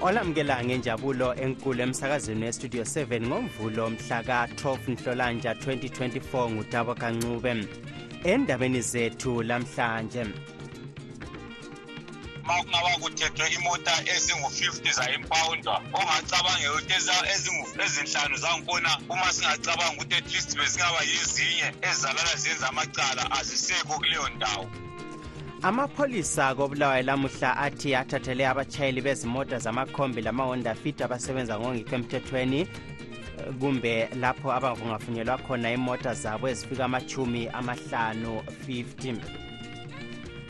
olamukela ngenjabulo enkulu emsakazweni westudio 7 ngomvulo mhla ka-12 nhlolanja 2024 ngutabo kancube endabeni zethu lamhlanje uma kungaba kuthethwe imota ezingu-50 zayimpawunda ongacabange ukuthi ezinhlanu zangkhona uma singacabanga ukuthi at least bezingaba yizinye ezizalala zenza amacala azisekho kuleyo ndawo amapholisa kobulawayo lamuhla athi athathele abatshayeli bezimota zamakhombi lamahonda fit abasebenza ngongikho emthethweni kumbe lapho abangafungelwa khona imota zabo ezifika amachumi amahlanu 50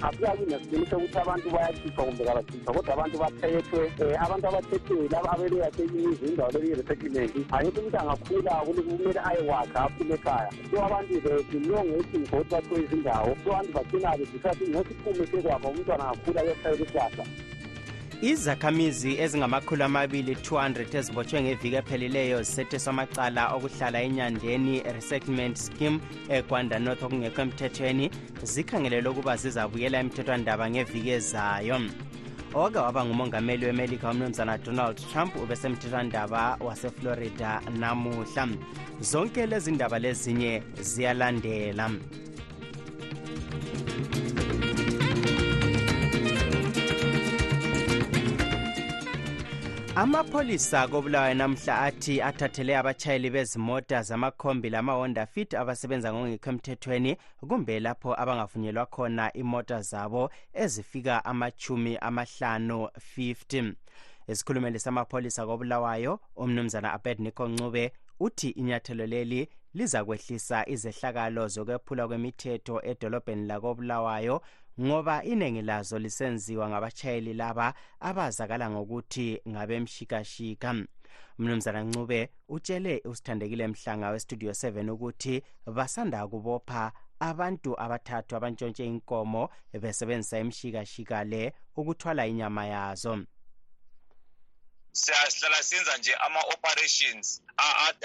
akuyabi nesiqiniseko ukuthi abantu bayakhishwa kumbe kabakhishwa kodwa abantu bathethwe um abantu abathethwe laba abeleyaseimizi indawo lebeyi-resettlement ayikho umuntu angakhula kumele ayewakhe aphume ekhaya so abantu belonge ukuthi ngivoti bakho izindawo so abantu bagcina-ke ndisathu ngesiphume sekwakho umntwana ngakhula yokuhlala kwehlahla izakhamizi ezingamakhulu amabili 200 ezibotshwe ngeviki ephelileyo zisetheswa amacala okuhlala enyandeni resettlement scheme egwanda north okungekho emthethweni zikhangelelwe ukuba zizabuyela emthethwandaba ngeviki ezayo oke waba ngumongameli wemelika umnumzana donald trump ubesemthethwandaba waseflorida namuhla zonke lezi ndaba lezinye ziyalandela amapholisa kobulawayo namhla athi athathele abatshayeli bezimota zamakhombi lamahonda fit abasebenza ngongekho emthethweni kumbe lapho abangavunyelwa khona imota zabo ezifika amachumi amahlanu 50 esikhulumeli samapholisa kobulawayo umnumzana abednico ncube uthi inyathelo leli lizakwehlisa izehlakalo zokwephula kwemithetho edolobheni lakobulawayo ngoba iningi lazo lisenziwa ngabatshayeli laba abazakala ngokuthi ngabemshikashika mnumzana ncube utshele usithandekile mhlanga westudio 7 ukuthi basanda kubopha abantu abathathu abantshontshe inkomo besebenzisa imshikashika le ukuthwala inyama yazo siyahlala senza nje ama-operations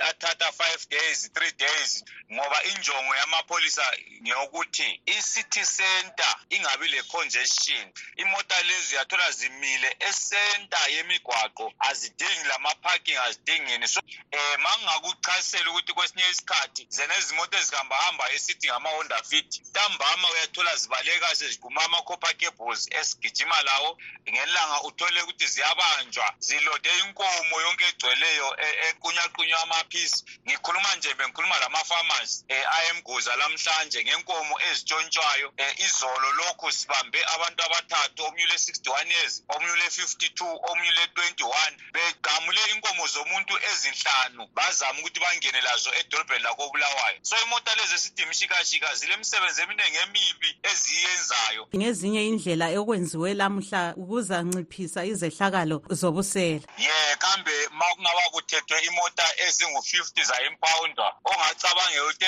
athatha five days three days ngoba injongo yamapholisa ngeyokuthi i-city center ingabi le-congestion imota lezi uyathola zimile esenta yemigwaqo azidingi lama-parking azidingini so um ma ngingakuchasela ukuthi kwesinye isikhathi zenezimoto ezihambahamba esithi ngama-honda fit ntambama uyathola zibaleka seziguma ama-copper cables esigijima lawo ngelanga uthole ukuthi ziyabanjwa zilode inkomo yonke egcweleyo e, equnyaqunywa amaphisi ngikhuluma nje bengikhuluma lama-farmers um eh, ayemguza lamhlanje ngenkomo ezitshontshwayo um eh, izolo lokhu sibambe abantu abathathu omunye ule-61 years omunye ule-52 omunye ule-21 begamule inkomo zomuntu ezinhlanu bazama ukuthi bangene lazo edolobheni lakobulawayo so imota lezi esidimishikashika zilemisebenzi eminingi emibi eziyenzayo ngezinye indlela okwenziwe lamuhla kuzanciphisa izehlakalo zobusela ye kambe ma kungaba kuthethwe imota ezingu-50 zayimpawunda ongacabange ukuthi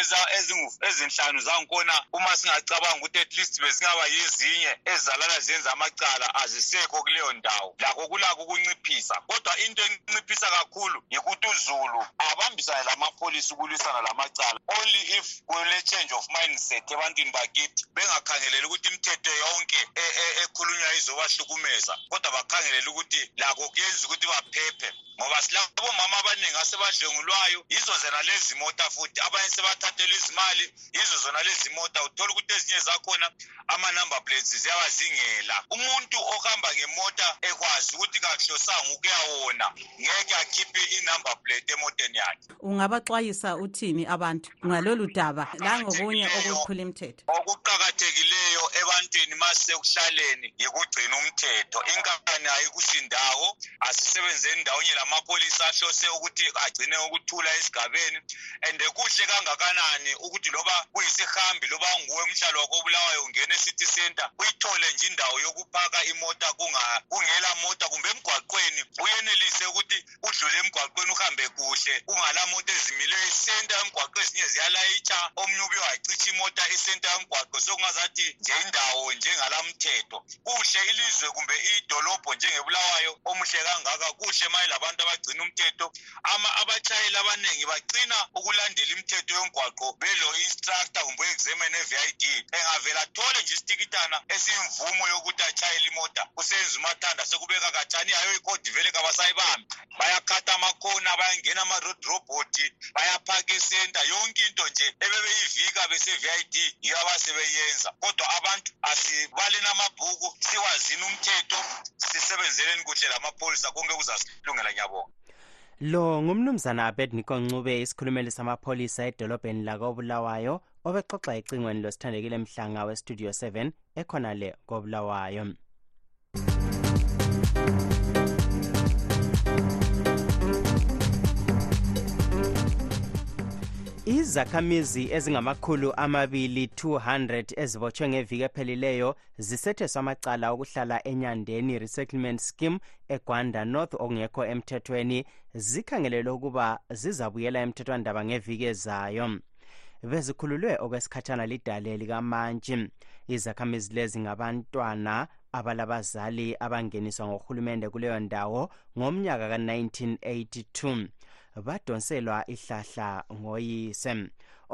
ezinhlanu zangkhona uma singacabanga ukuthi at least bezingaba yezinye ezizalala zenza amacala azisekho kuleyo ndawo lakho kulakho ukunciphisa kodwa into enciphisa kakhulu yikuthi uzulu abambisane lamapholisi ukulwisana lamacala only if kule-change of mindset ebantwini bakithi bengakhangeleli ukuthi imithetho yonke e, e, ekhulunywa izobahlukumeza kodwa bakhangelele ukuthi lakho kuyenza ukuthi baphephe ngoba silabomama abaningi asebadlengulwayo yizo zona lezi mota futhi abanye sebathathelwa izimali yizo zona lezi mota uthola ukuthi ezinye zakhona ama-number plates ziyabazingela umuntu ohamba ngemota ekwazi ukuthi kahlosanga ukuyawona ngeke akhiphe i-number plate emoteni yakhe ungabaxwayisa uthini abantu ngalolu daba langokunye okuphula imithetho okuqakathekileyo ebantwini ma sisekuhlaleni yikugcina umthetho inkampani ayikusindawo asisebenzeni ndawonye lamapholisa ahlose ukuthi agcine ukuthula esigabeni and kuhle kangakanani ukuthi loba kuyisihambi loba nguwe mhlalo wakobulawayo ungena ecity center uyithole nje indawo yokuphaka imota kungela mota kumbe emgwaqweni uyenelise ukuthi udlule emgwaqweni uhambe kuhle ungala moto ezimileyo isenta yomgwaqo ezinye ziyalayitsha omunye ubuye wacitsha imota isenta yomgwaqo sokungazathi nje indawo njengala mthetho kuhle ilizwe kumbe idolobho njengebulawayo omuhle kangaka kuhle maye labantu abagcina umthetho ama abatshayeli abaningi baqina ukulandela imithetho yomgwaqo belo-instructor kumbe u-examine ev i d engavela athole nje isitikitana esiyimvumo yokuthi atshayele imota kusenza umathanda sekubeka katshani yayo ikhodi vele kabasayibambi bayakhatha amakhona bayangena ama-road robot bayaphaka esenta yonke into nje ebebeyivika bese-v i d yiyo abasebeyenza kodwa abantu asibaleni amabhuku siwazini umthetho sisebenzeleni kuhle la mapholisa konke kuzasilungela ngiyabonga lo ngumnumzana abedniko ncube isikhulumeli samapholisa edolobheni lakobulawayo obexoxa ecingweni losithandekile mhlanga westudio 7 ekhonale kobulawayo izakhamizi ezingamakhulu amabili 200 ezibotshwe ngeviki ephelileyo zisetheswa amacala okuhlala enyandeni resettlement scheme egwanda north okungekho emthethweni zikhangelelwe ukuba zizabuyela emthethwandaba ngeviki ezayo bezikhululwe okwesikhatshana lidale likamantshi izakhamizi lezi ngabantwana abalabazali abangeniswa ngohulumende kuleyo ndawo ngomnyaka ka-1982 badonselwa ihlahla ngoyise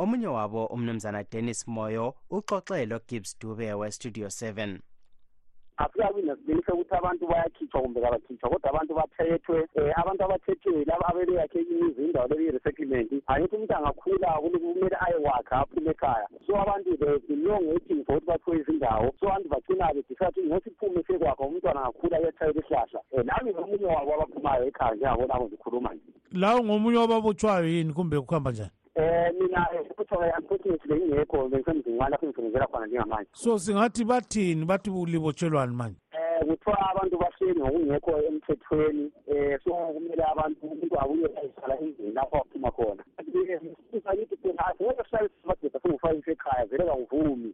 omunye wabo umnumzana dennis moyo uxoxe logibbs dube westudio 7 akuyabi nesiqiniseko ukuthi abantu bayakhitshwa kumbe kabakhitshwa kodwa abantu bathethwe um abantu abathethwe laba abebeyakhe imizi indawo lebeyi-resettlement angithi umuntu angakhula kumele ayewakhe aphume ekhaya so abantu there's a long waiting for ukuthi baphiwe izindawo so abantu bacina-ke decide ukuthi ngesiphume sekwakho umntwana angakhula ayethayela isihlahla um nami ngomunye wabo abaphumayo ekhaya njengabonabo ngikhuluma nje lawo ngomunye wababotshwayo yini kumbe kuhamba njani Eh mina kuthiwa unfortunately bengingekho bengisemzingwane lapho ngisebenzela khona njengamanje. So singathi bathini bathi ulibotshelwani manje? Eh kuthiwa abantu bahleli ngokungekho emthethweni eh so kumele abantu umuntu abuye ayihlala endlini lapho aphuma khona. Ngeke sihlaliswe ekhaya vele kangivumi.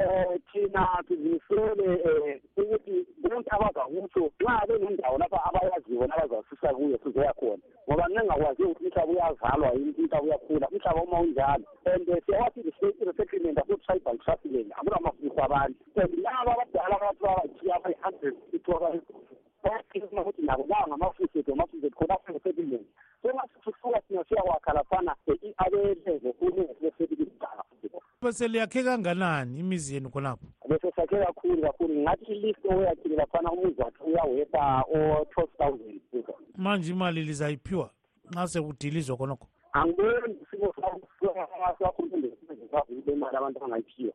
um thina sizimisele um ukuthi bonke abazakutsho nxa benendawo lapha abayaziyo nabazasisa kuyo sizoya khona ngoba ngingakwazi ukuthi umhlaba uyazalwa yini umhlaba uyakhula umhlaba uma unjalo and eh, siyawathi resettlement aso-tribal trustland akulamafuso abantu and laba abadala abathi babathi abayi-hundred ithoba bayakhuluma ukuthi nabo bawa ngamafusethu amafusethu khona asebesebileni so nxa sithusuka sina siyakwakha laphana abelezo kunenga sebesebileni kuqala futhi beseliyakhe kanganani imizi yenu khonapho besesakhe kakhulu kakhulu ngathi ilist oyakhile laphana umuzi wakhe uyaweta o-twelve thousand manje imali lizayiphiwa nxa sekudilizwe khonokho angiboni isimo sakho imali abantu abangayiphiwa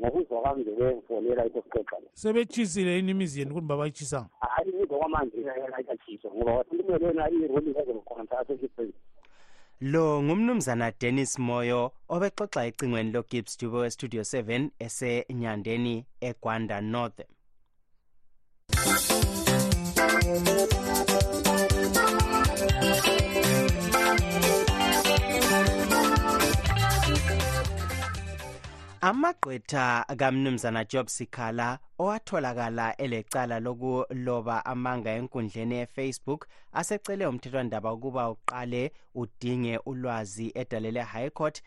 ngokuzoka ngizebefonela ikokuxoxa le sebetshisile yini imizi yenu kumbe abayitshisanga hayi imizwa kwamanje ayikatshiswa ngoba waselimele yona iroli ezokhona mthatha ekipheni lo ngumnumzana dennis moyo obexoxa ecingweni logibbs dube westudio 7 esenyandeni egwanda north amagqwetha kamnumzana job sikhala owatholakala elecala lokuloba amanga enkundleni yefacebook asecele umthethwandaba ukuba uqale udinge ulwazi edalele high court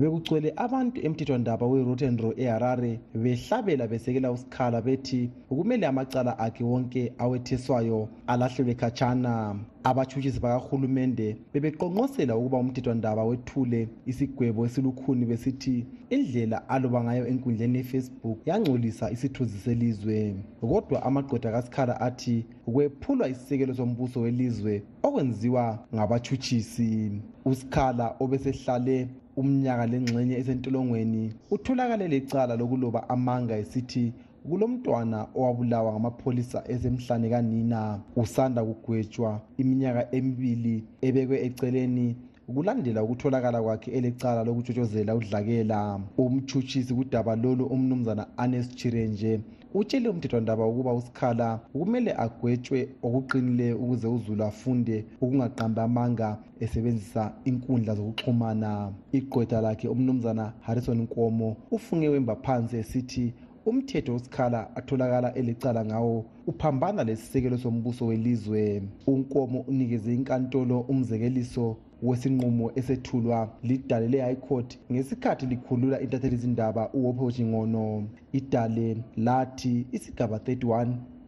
bekugcwele abantu emthethwandaba werotenro eharare behlabela besekela usikhala bethi kumele amacala akhe wonke awetheswayo alahlelwe khatshana abatshutshisi bakahulumende bebeqonqosela ukuba umthethwandaba wethule isigwebo esilukhuni besithi indlela aloba ngayo enkundleni yefacebook yangcolisa isithunzi selizwe kodwa amagqwetha kasikhala athi kwephulwa isisekelo sombuso welizwe okwenziwa ngabatshutshisi usikhala obesehlale umnyaka lengxenye esentolongweni utholakale lecala lokuloba amanga esithi kulomntwana owabulawa ngamapholisa esemhlane kanina usanda kugwetshwa iminyaka emibili ebekwe eceleni kulandela ukutholakala kwakhe elecala lokutshotshozela udlakela umtshutshisi kudaba lolu umnumzana anes chirenje utshele umthethwandaba ukuba usikhala kumele agwetshwe okuqinileyo ukuze uzulu afunde ukungaqambi amanga esebenzisa inkundla zokuxhumana igqwetha lakhe umnumzana harrison nkomo ufunge wemba phansi esithi umthetho usikhala atholakala elecala ngawo uphambana lesisekelo sombuso welizwe unkomo unikeze inkantolo umzekeliso wesinqumo esethulwa lidale le-high court ngesikhathi likhulula intatheli izindaba uwopho chingono idale lathi isigaba 31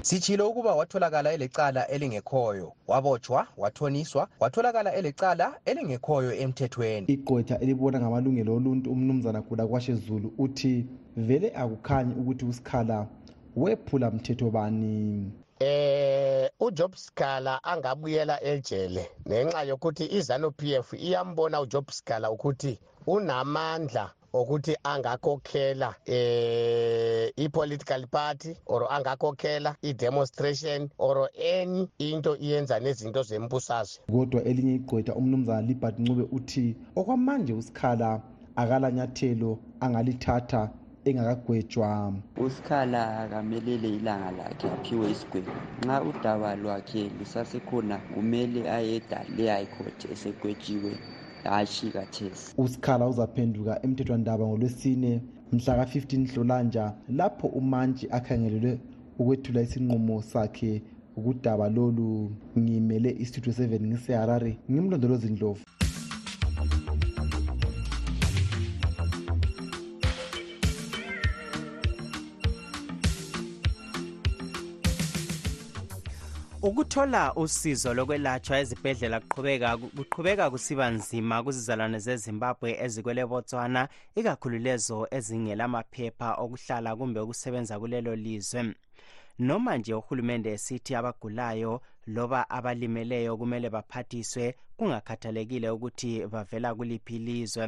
sitshilo ukuba watholakala elecala elingekhoyo wabotshwa wathoniswa watholakala elecala elingekhoyo emthethweni igqwetha elibona ngamalungelo oluntu umnumzana gulakwashe zulu uthi vele akukhanyi ukuthi usikhala wephula mthetho bani eh uJob Sikhala angabuyela ejele ngenxa yokuthi iZanu PF iyambona uJob Sikhala ukuthi unamandla okuthi angakhokhela eh i-political party or angakhokhela i-demonstration or any into iyenza nezinto zembusazwe kodwa elinye igqwetha umnumzana libert ncube uthi okwamanje usikhala akalanyathelo angalithatha engakagwetshwa usikhala akamelele ilanga lakhe aphiwe isigwebo nxa udaba lwakhe lusasekhona kumele aye edale high court esegwetshiwe hatshi kathesi usikhala uzaphenduka emthethwandaba ngolwesine mhla ka-15 nhlolanja lapho umantshi akhangelelwe ukwethula isinqumo sakhe kudaba lolu ngimele istudio 7 ngiseharare ngimlondolozi ndlovu ukuthola usizo lokwelatshwa ezibhedlela kuqhubeka kuqhubeka kusiba nzima kuzizalwane zezimbabwe ezikwele botswana ikakhulu lezo ezingela maphepha okuhlala kumbe ukusebenza kulelo lizwe noma nje uhulumende esithi abagulayo loba abalimeleyo kumele baphathiswe kungakhathalekile ukuthi bavela kuliphi ilizwe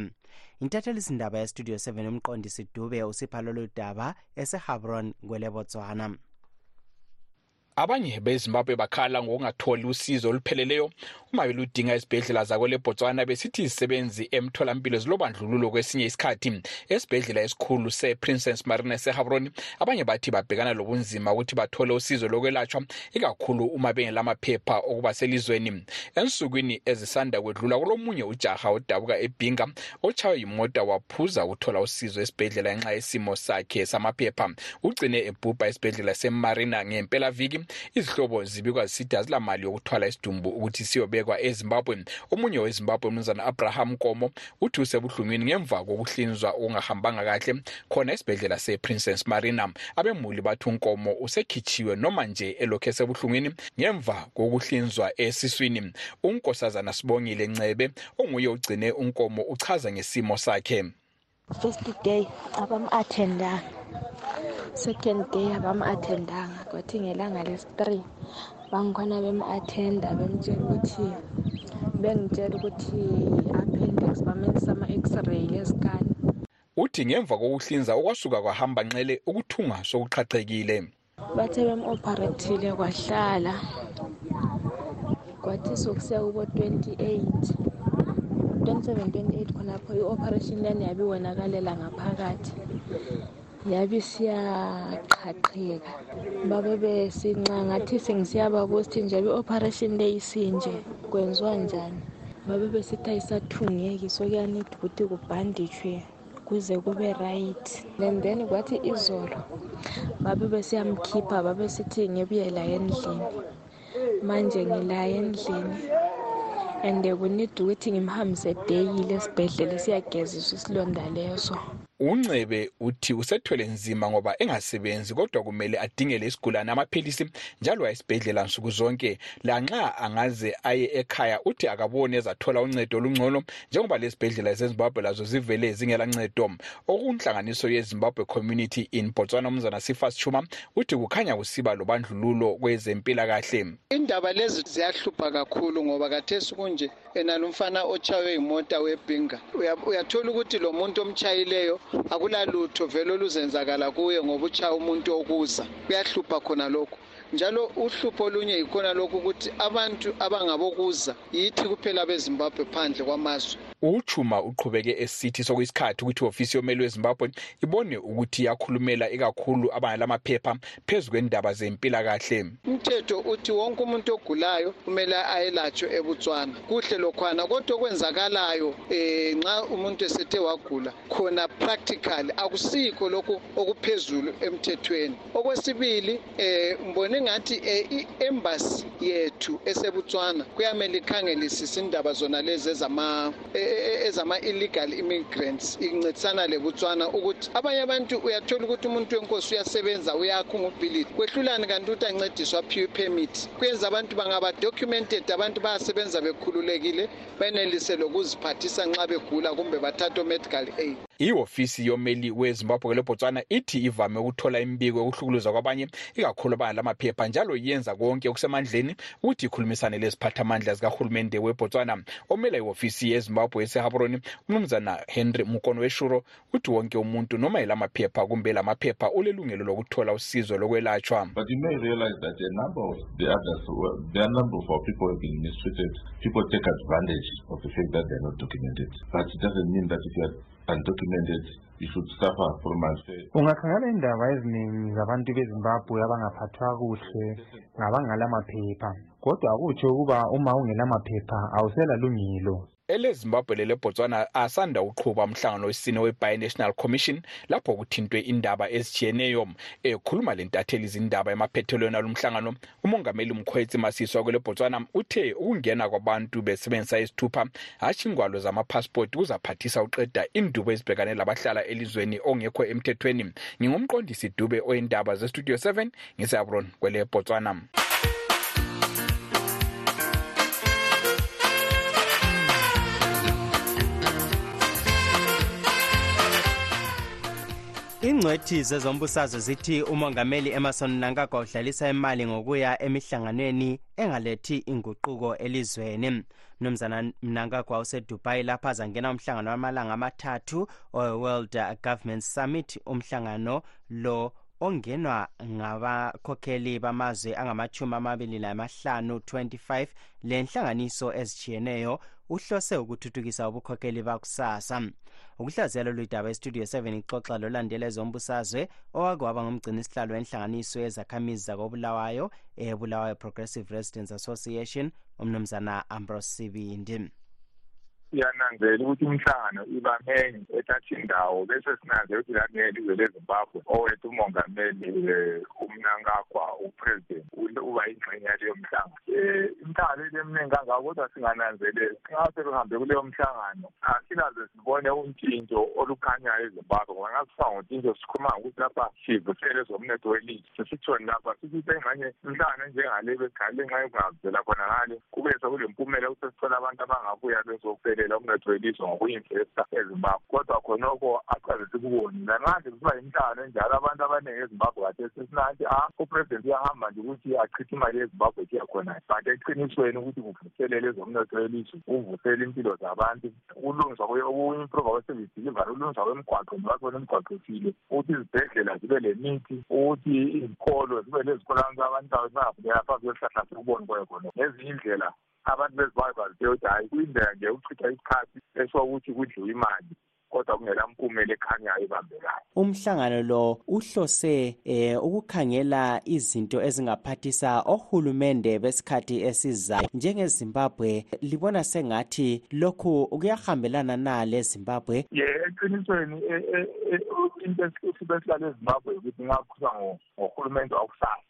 intathelizindaba yestudio 7 umqondisi dube usipha lolu daba esehabron kwelebotswana abanye bezimbabwe bakhala ngokungatholi usizo olupheleleyo uma beludinga ezibhedlela zakwelebotswana besithi izisebenzi emtholampilo zilobandlululo kwesinye isikhathi esibhedlela esikhulu seprincess marina sehabroni abanye bathi babhekana lobunzima ukuthi bathole usizo lokwelatshwa ikakhulu uma bengelamaphepha okuba selizweni ensukwini ezisanda kwedlula kulomunye ujaha odabuka ebhinga otshaywe yimota waphuza ukuthola usizo esibhedlela ngenxa yesimo sakhe samaphepha ugcine ebhubha esibhedlela semarina ngempelaviki izihlobo zibikwa zisithi azilamali yokuthwala isidumbu ukuthi siyobekwa ezimbabwe omunye wezimbabwe umnumzana abraham komo uthi usebuhlungwini ngemva kokuhlinzwa okungahambanga kahle khona esibhedlela seprincess marina abemuli bathi unkomo usekhitshiwe noma nje elokhu esebuhlungwini ngemva kokuhlinzwa esiswini unkosazana sibongile ncebe onguye ogcine unkomo uchaza ngesimo sakhe first day abam-athendanga second day abam-athendanga kwathi ngelanga lesi-three bangikhona bem-athenda bemtshela ukuthi bengitshela ukuthi appendix bamenisa ama-x-ray lezikani uthi ngemva kokuhlinza okwasuka kwahamba nxele ukuthunga sokuqhaqhekile bathe bemopharethile kwahlala kwathi sokusiya kubo-28 27-28 khonapho i-operation lani yabe iwonakalela ngaphakathi yabe isiyaqhaqheka babe besinxa ngathi sengisiyababuza ukuthi nje i-operation le isinje kwenziwa njani babe besithi ayisathungeki sokuyanida ukuthi kubhanditshwe kuze kube right and then kwathi izolo babe besiyamkhipha babe sithi ngibuye laye endlini manje ngilaye endlini and kunid ukuthi ngimhambise deyile esibhedlela siyageziswa isilonda leso uncebe uthi usethwele nzima ngoba engasebenzi kodwa kumele adingele isigulane amaphilisi njalo ayesibhedlela nsuku zonke lanxa angaze aye ekhaya uthi akaboni ezathola uncedo olungcono njengoba lezibhedlela ezezimbabwe lazo zivele zingela ncedo okunhlanganiso yezimbabwe community in botswana umnumzana sifa sichuma uthi kukhanya kusiba lobandlululo kwezempilakahle indaba lezi ziyahlupha kakhulu ngoba kathesi kunje enalo umfana otshaywe yimoto webhinga uyathola ukuthi lo muntu omtshayileyo akulalutho vele oluzenzakala kuye ngoba utshaya umuntu okuza kuyahlupha khona lokhu njalo uhlupho olunye yikhona lokhu ukuthi abantu abangabokuza yithi kuphela bezimbabwe phandle kwamazwe uchuma uqhubeke esithi sokuyisikhathi ukuthi ihofisi yomeli wezimbabwe ibone ukuthi yakhulumela ikakhulu abangalamaphepha phezu kwendaba zempilakahle umthetho uthi wonke umuntu ogulayo kumele ayelatshwe ebutswana kuhle lokhwana kodwa okwenzakalayo um nxa umuntu esethe wagula khona practically akusikho lokhu okuphezulu emthethweni okwesibili eh ngibone ngathi eh, i-embassy yethu esebutswana kuyamele ikhangelisise indaba zona lezi ezama e, e, e, ezama-illegal immigrants incedisana lebutswana ukuthi abanye abantu uyathola ukuthi umuntu wenkosi uyasebenza uyakho ngubhilidi kwehlulani kanti ukuthi ancediswa aphiwe i-permit kuyenza abantu bangaba documented abantu bayasebenza bekhululekile benelise lokuziphathisa nxa begula kumbe bathathe o-medical aid ihofisi yomeli wezimbabwe lebotswana ithi ivame ukuthola imibiko yokuhlukuluzwa kwabanye ikakhulu abanga lamaphepha njalo yenza konke okusemandleni ukuthi ikhulumisane leziphathamandla zikahulumende webotswana omela ihofisi yezimbabwe esehaburoni umnumzana henry mukono weshuro uthi wonke umuntu noma elamaphepha kumbe elamaphepha ulelungelo lokuthola usizo lokwelatshwa But you may realize that a number of the others, there are a number of people who have been mistreated. People take advantage of the fact that they are not documented. but it doesn't mean that if you're undocumented you should suffer from unfair ungakhangela indaba eziningi zabantu bezimbabwe abangaphathwa kuhle ngabangala maphepha kodwa akutsho ukuba uma ungela maphepha awusela lungelo elezimbabwe lelebotswana asanda ukuqhuba umhlangano wesine we-binational commission lapho kuthintwe indaba ezitshiyeneyo ekhuluma lentatheli izindaba emaphethelweni alumhlangano umongameli mkhwetsi masiswa kwele botswana uthe ukungena kwabantu besebenzisa isithupha hatshi ingwalo zamaphasipoti kuzaphathisa uqeda indubo ezibhekane labahlala elizweni ongekho emthethweni ngingumqondisi dube oyindaba zestudio 7 ngiseabron kwele botswana ingcwethi zezombusazwe zithi umongameli emerson mnangagwa udlalisa imali ngokuya emihlanganweni engalethi inguquko elizweni mnumzana mnangagwa usedubai lapha azangena umhlangano wamalanga amathathu owe-world government summit umhlangano lo ongenwa ngabakhokheli bamazwe angamachumi amabili lamahlanu 25 lenhlanganiso ezitshiyeneyo uhlose ukuthuthukisa ubukhokheli bakusasa ukuhlaziya lolu daba estudio 7 ixoxa lolandela ezombusazwe owake waba ngumgcinisihlalo wenhlanganiso yezakhamizi zakobulawayo ebulawayo progressive residence association umnumzana ambrose sibindi siyananzela ukuthi umhlangano ibamenyi ethatha indawo bese sinanzela ukuthi laneli izwe lezimbabwe owethu umongameli eh, umnankagwa upresident uba yingxenye yaleyo mhlangano eh, imithalo ilemningi kangako kodwa singananzeleli nxa seluhambe kuleyo mhlangano asinaze sibone untshintsho olukhanyayo ezimbabwe ngoba nxa sifa ngontshintsho sikhuluma ngokuthi lapha sivusele zomnetho welizwe sesithoni lapha sithi sengxanye imhlangano enjengale besikhalele nxa yokungavikela khona ngale kube sekulempumela ukuthi sesithola abantu abangabuya bezokufelela umnetho welizwe ngokuyinvesta ezimbabwe kodwa khonokho acaze sikuboni lanxa nje kusiba inhlangano enjalo abantu abaningi ezimbabwe kade sesinanti a ah, upresident uyahamba nje ukuthi achithe imali yezimbabwe kuya khona kanti eqinisweni ukuthi kuvuselele ezomnotho welizwe kuvusele impilo zabantu ukulungiswa uku-improva kwe-service delivery ukulungiswa kwemigwaqo ngibakhona imigwaqo efile ukuthi izibhedlela zibe le mithi ukuthi izikolo zibe lezikolo abantu abantu bangavuleka phambi kwesihlahla sikuboni kwayo khona ngezinye indlela abantu bezibayo bazithe ukuthi hhayi kuyindlela nje ukuchitha isikhathi esokuthi kudliwe imali kodwa kungela mpumela ekhanyayo ebambekayo umhlangano lo uhlose eh, ukukhangela izinto ezingaphathisa ohulumende besikhathi esizayo njengezimbabwe libona sengathi lokhu kuyahambelana na lezimbabwe ye eqinisweni e, e, e, into esibe silale ezimbabwe ukuthi ngakhuza ngohulumende wakusasa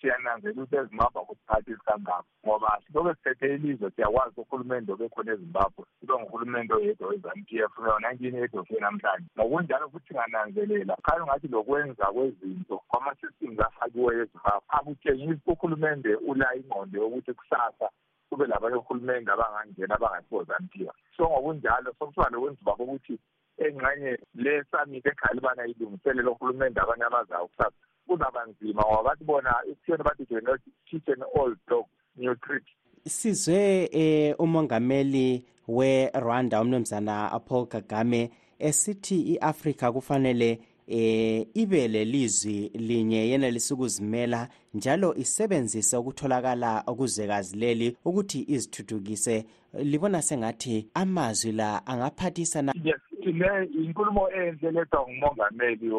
siyananzela ukuthi ezimbabwe akusiphathisi kangako ngoba silobe siphethe ilizwe siyakwazi uhulumende obekhona ezimbabwe kube nguhulumende oyedwa we-zanu p f yona nkini yedwa kuye namhlanje ngokunjalo futhi ngananzelela khanye ungathi lokwenza kwezinto kwama-systems afakiweyo ezimbabwe akutshengisi uhulumende ula ingqondo yokuthi kusasa kube labanye ohulumende abangangena abangasibo-zanu p f so ngokunjalo sokusiba lokunzima kokuthi engxenye le summit ekhalibana ilungiselele ohulumende abanye abazayo kusasa kuzaba nzima ngoba bathi bona ekutheni bathi join teach an old dog new trick sizwe eh umongameli we-rwanda umnumzana paul kagame esithi i-afrika kufanele eh ibe lelizwi linye yenelisa ukuzimela njalo isebenzise ukutholakala okuzwekazi leli ukuthi izithuthukise libona sengathi amazwi la angaphathisa na yes le yinkulumo enhle ledwa ngumongameli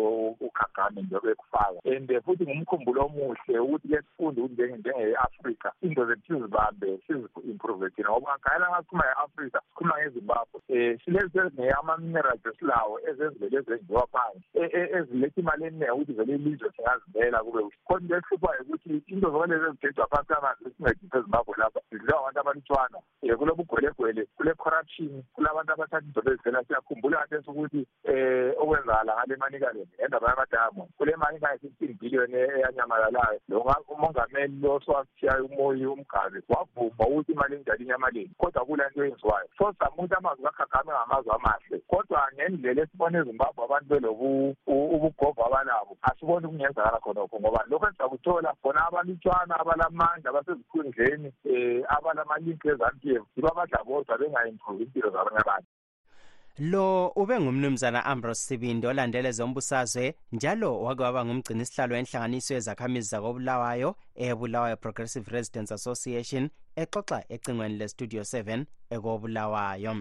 ukagame nje bekufaka and futhi ngumkhumbulo omuhle ukuthi sifunde ukuthi njenge-afrika into zethu sizibambe sizi-improve thina ngoba khayela nga sikhuluma nge-afrika sikhuluma ngezimbabwe um eh, silezi ezingeyama-minerals esilawo ezezivele ezenziwa phansi e, e, eziletha imali eningi ukuthi vele ilizwe singazimela kube khona into ehluphayo ukuthi into zonke lezi ezigejwa phansi amanzi esincedisa ezimbabwe lapha zidliwa abantu abalutshwana um kulobugwelegwele kule-corruption kulabantu abathatha izinto bezivela siyakhumbula kade ukuthi um eh, okwenzakala ngale manikaleni endaba yamadamu kule mali ingayesixteen billion e-, eyanyamalalayo umongameli lo sowashiyayo umoyi umgazi wavuma ukuthi imali enjani inyamaleni kodwa kula nto yenziwayo so sizama ukuthi amazwi kakhagame ngamazwi amahle kodwa ngendlela esibona ezimbabwe abantu belobu ubugova abanabo asiboni kungenzakala khonokho ngoba lokho esizakuthola bona abalutshwana abalamandla abasezikhundleni um eh, abalamalinki ezanu p f yibo abadla bodwa bengayimphuzi impilo zabanye abantu lo ube ngumnumzana ambrose sibindi olandele zombusazwe njalo wake waba ngumgcini isihlalo enhlanganiso yezakhamizi zakobulawayo ebulawayo progressive residence association exoxa ecingweni lestudio 7 ekobulawayo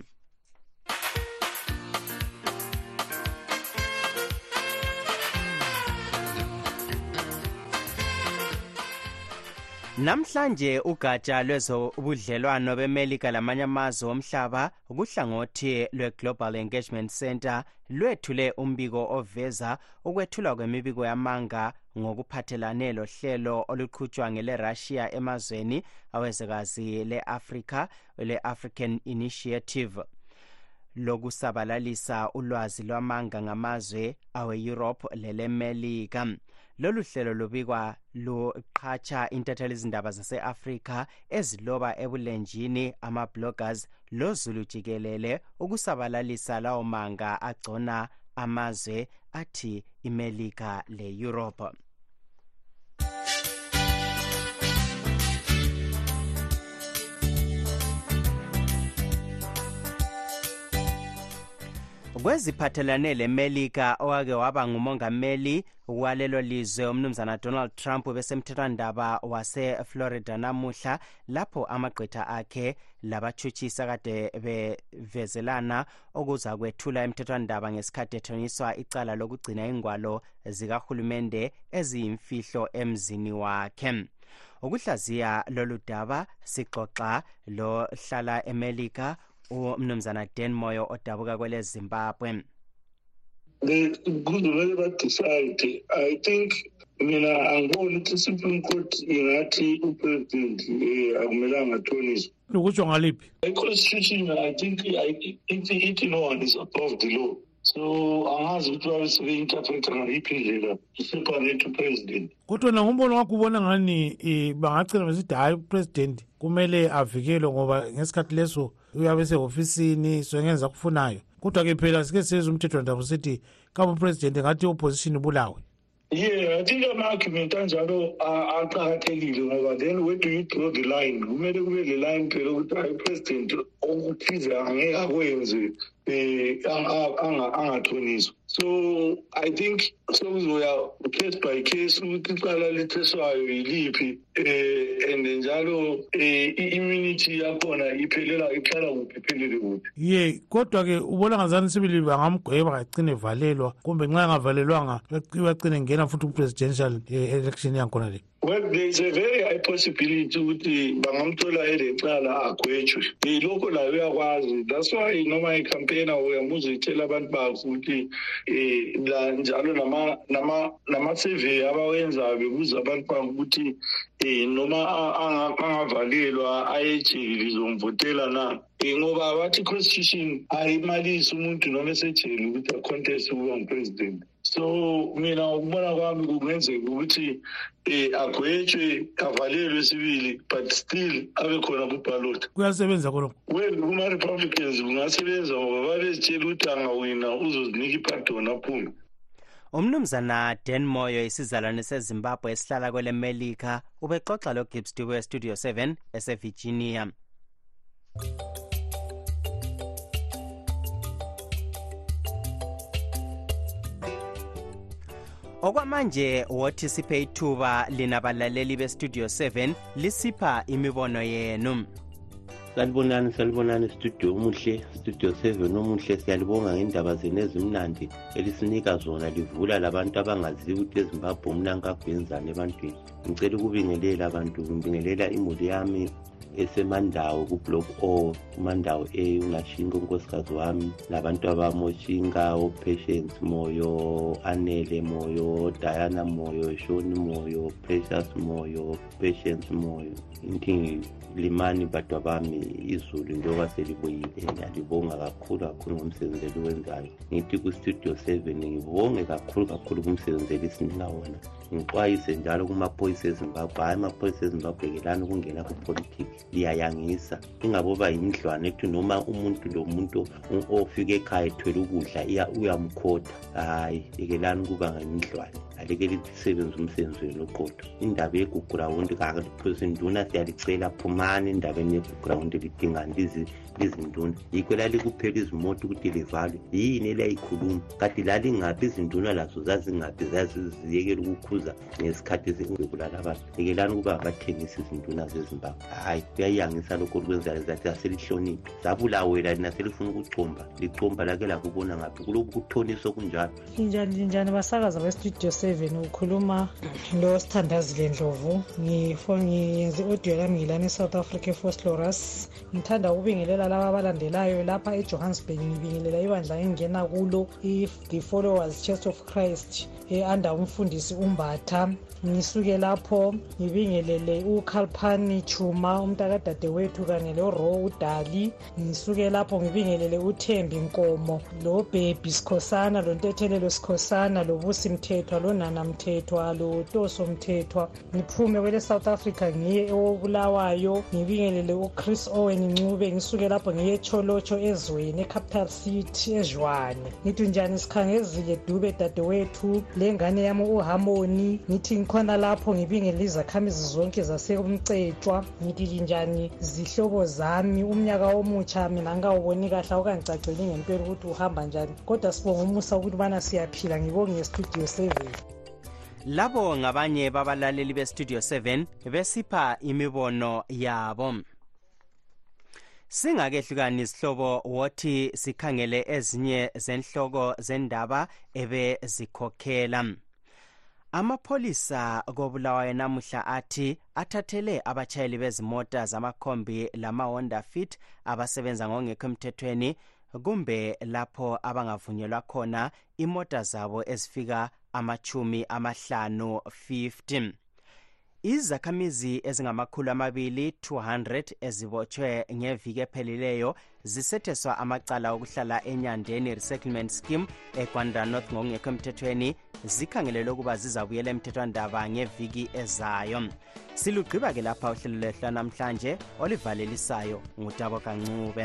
Namhlanje ugatsha lwezobudlelwano beMelika lamanye amazwe omhlaba kuhlangothi lweGlobal Engagement Center lwethule umbiko oveza ukwethulwa kwemibiko yamanga ngokuphathelane lohlelo oluqhutshwa ngeleRussia emazweni awezwekazi leAfrica le-african initiative lokusabalalisa ulwazi lwamanga ngamazwe awe-europe lelemelika lolu hlelo lubikwa luqhatsha intatheli izindaba zase-afrika eziloba ebulenjini ama-bloggers lozulu jikelele ukusabalalisa lawo manga agcona amazwe athi imelika le-europe kweziphathelane lemelika owake waba ngumongameli walelo lizwe umnumzana donald trump ubesemthethwandaba waseflorida namuhla lapho amagqwetha akhe labatshutshisi akade bevezelana okuza kwethula emthethwandaba ngesikhathi ethoniswa icala lokugcina ingwalo zikahulumende eziyimfihlo emzini wakhe ukuhlaziya lolu daba sixoxa lohlala emelika umnumzana dan moyo odabuka kwelezimbabwe kuzovele badecide i think mina angiboni ukuthi i-supreme court ingathi upresident um akumelanga athoniswe ukutsho ngaliphi i-constitution i think ithi ithi no one is above the law so angazi ukuthi babe sebeinterpreta ngayiphi indlela iseparate upresident kodwa wena ngumbono wakho ubona ngani eh, bangacina besithi hhayi upresident kumele avikelwe ngoba ngesikhathi leso uyabe sehofisini sengenza akufunayo kodwa-ke phela sike siyeza umthetho ndaba sithi kabo president ngathi i-opposition ibulawe Yeah, I think ama-argument anjalo aqakathekile ngoba then where do you draw the line? Kumele kube le line phela ukuthi hayi president okuthize angeke akwenze um angathoniswa. So I think sekuzoya case by case ukuthi icala litheswayo yiliphi eh and njalo eh immunity yakhona iphelela iqala kuphi phelele kuphi ye kodwa ke ubona ngazani sibili bangamgweba kacine valelwa kumbe nxa engavalelwanga bacine ngena futhi ku-presidential eh, election yangikhona le well there is a very high possibility ukuthi bangamthola elecala agwetshwe yilokho layo uyakwazi that's why noma icampaigna uyamuzithela abantu bakho ukuthi um njalo lama-survey abawenzayo bebuza abantu babo ukuthi um noma angavalelwa ayejeli lizomvotela na um ngoba abathi constitution ayimalisi umuntu noma esejeli ukuthi acontest ukuba ngupresident so mina ukubona kwami kungenzeka ukuthi um agwetshwe avalelwe esibili but still abe khona kubhalota kuyasebenza khonoko well kuma-republicans kungasebenza ngoba babezitshela ukuthi angawina uzozinika ipadona aphume umnumzana dan moyo isizalwane sezimbabwe esihlala kwelemelika ubexoxa logibbs dube westudio 7 esevirginia okwamanje wothi siphe ithuba lina balaleli bestudio 7 lisipha imibono yenu salibonani salibonani studio omuhle studio 7 omuhle siyalibonga ngendaba zenu ezimnandi elisinika zona livula labantu abangaziyo ukuthi ezimbabwe umnankakho yenzani ebantwini ngicela ukubingelela abantu ngibingelela imuli yami esemandawo kublock o kumandawo a ungashinga unkosikazi wami labantu abamoshinga opatience moyo anele moyo diana moyo shoni moyo precious moyo patience moyo inkingi limani badwa bami izulu njengoba selibuyile ngiyalibonga kakhulu kakhulu ngomsebenzi eliwenzayo ngithi kustudio seven ngibonge kakhulu kakhulu kumsebenzi elisinika wona ngixwayise njalo kumaphoyisa ezimbabwe hhayi amaphoyisa ezimbabwe kelani ukungena kupolitiki liyayangisa ingaboba yindlwana ethi noma umuntu lo muntu ofike ekhaya ethwele ukudla uyamkhotha hhayi yekelani ukuba ngayindlwana alekele lisebenze umsebenzi wenu oqotho indaba yegugurawundi kakaliphose nduna siyalicela phumani endabeni yegugurawundi lidingani izinduna yikho lalikuphela izimota ukuthi livalwe yini elayikhuluma kati lalingaphi izinduna lazo zazingaphi zaziziyekela ukukhuza ngesikhathi zibulala abantu yekelani ukuba bathengise izinduna zezimbabwe hhayi kuyayangisa lokho olukwenzayo zathi zaselihloniphi zabulawela lina selifuna ukucomba licomba lake lakubona ngaphi kuloku kuthonisa okunjalo linjani linjani basakaza bestudio seven ukhuluma lo sithandazile ndlovu ngiyenze i-audio lami ngilani e-south africa efoslorus ngithanda ukubingelela laba abalandelayo lapha ejohannesburg ngibingelela ibandla engingena kulo i-the followers church of christ e-under umfundisi umbatha ngisuke lapho ngibingelele ukhalphani chuma umntakadadewethu kanye loro udali ngisuke lapho ngibingelele uthembi nkomo lobhebhi sikhosana lontethelelo sikhosana lobusi mthethwa lonana mthethwa lotoso mthethwa ngiphume kwele south africa ngiye ewobulawayo ngibingelele uchris owen ncube ngisuke lapho ngiye cholotsho ezweni ecapital city ezhwane ngithi njani sikhangezile dube dadewethu le ngane yami uharmoni ngithi ngikhona lapho ngibingele izakhamizi zonke zasekumcetshwa ngithi linjani zihlobo zami umnyaka omutsha mina ngikawuboni kahle awukangicaceli ngempela ukuthi uhamba njani kodwa sibonga umusa ukuthi ubana siyaphila ngibonge estudio seven labo ngabanye babalaleli bestudio 7 besipha imibono yabo singakehlukani isihlobo wothi sikhangele ezinye zenhloko zendaba ebezikhokhela amapholisa kobulawayo namuhla athi athathele abatshayeli bezimota zamakhombi lamahonda fit abasebenza ngongekho emthethweni kumbe lapho abangavunyelwa khona imota zabo ezifika amatshumi amahlanu 50 izakhamizi ezingamakhulu amabili 200 ezibotshwe ngeviki ephelileyo zisetheswa amacala okuhlala enyandeni resettlement scheme egwanda north ngokungekho emthethweni zikhangelelwe ukuba zizabuyela emthethwandaba ngeviki ezayo silugqiba-ke lapha uhlelo lwehlo namhlanje olivalelisayo ngutabo kancube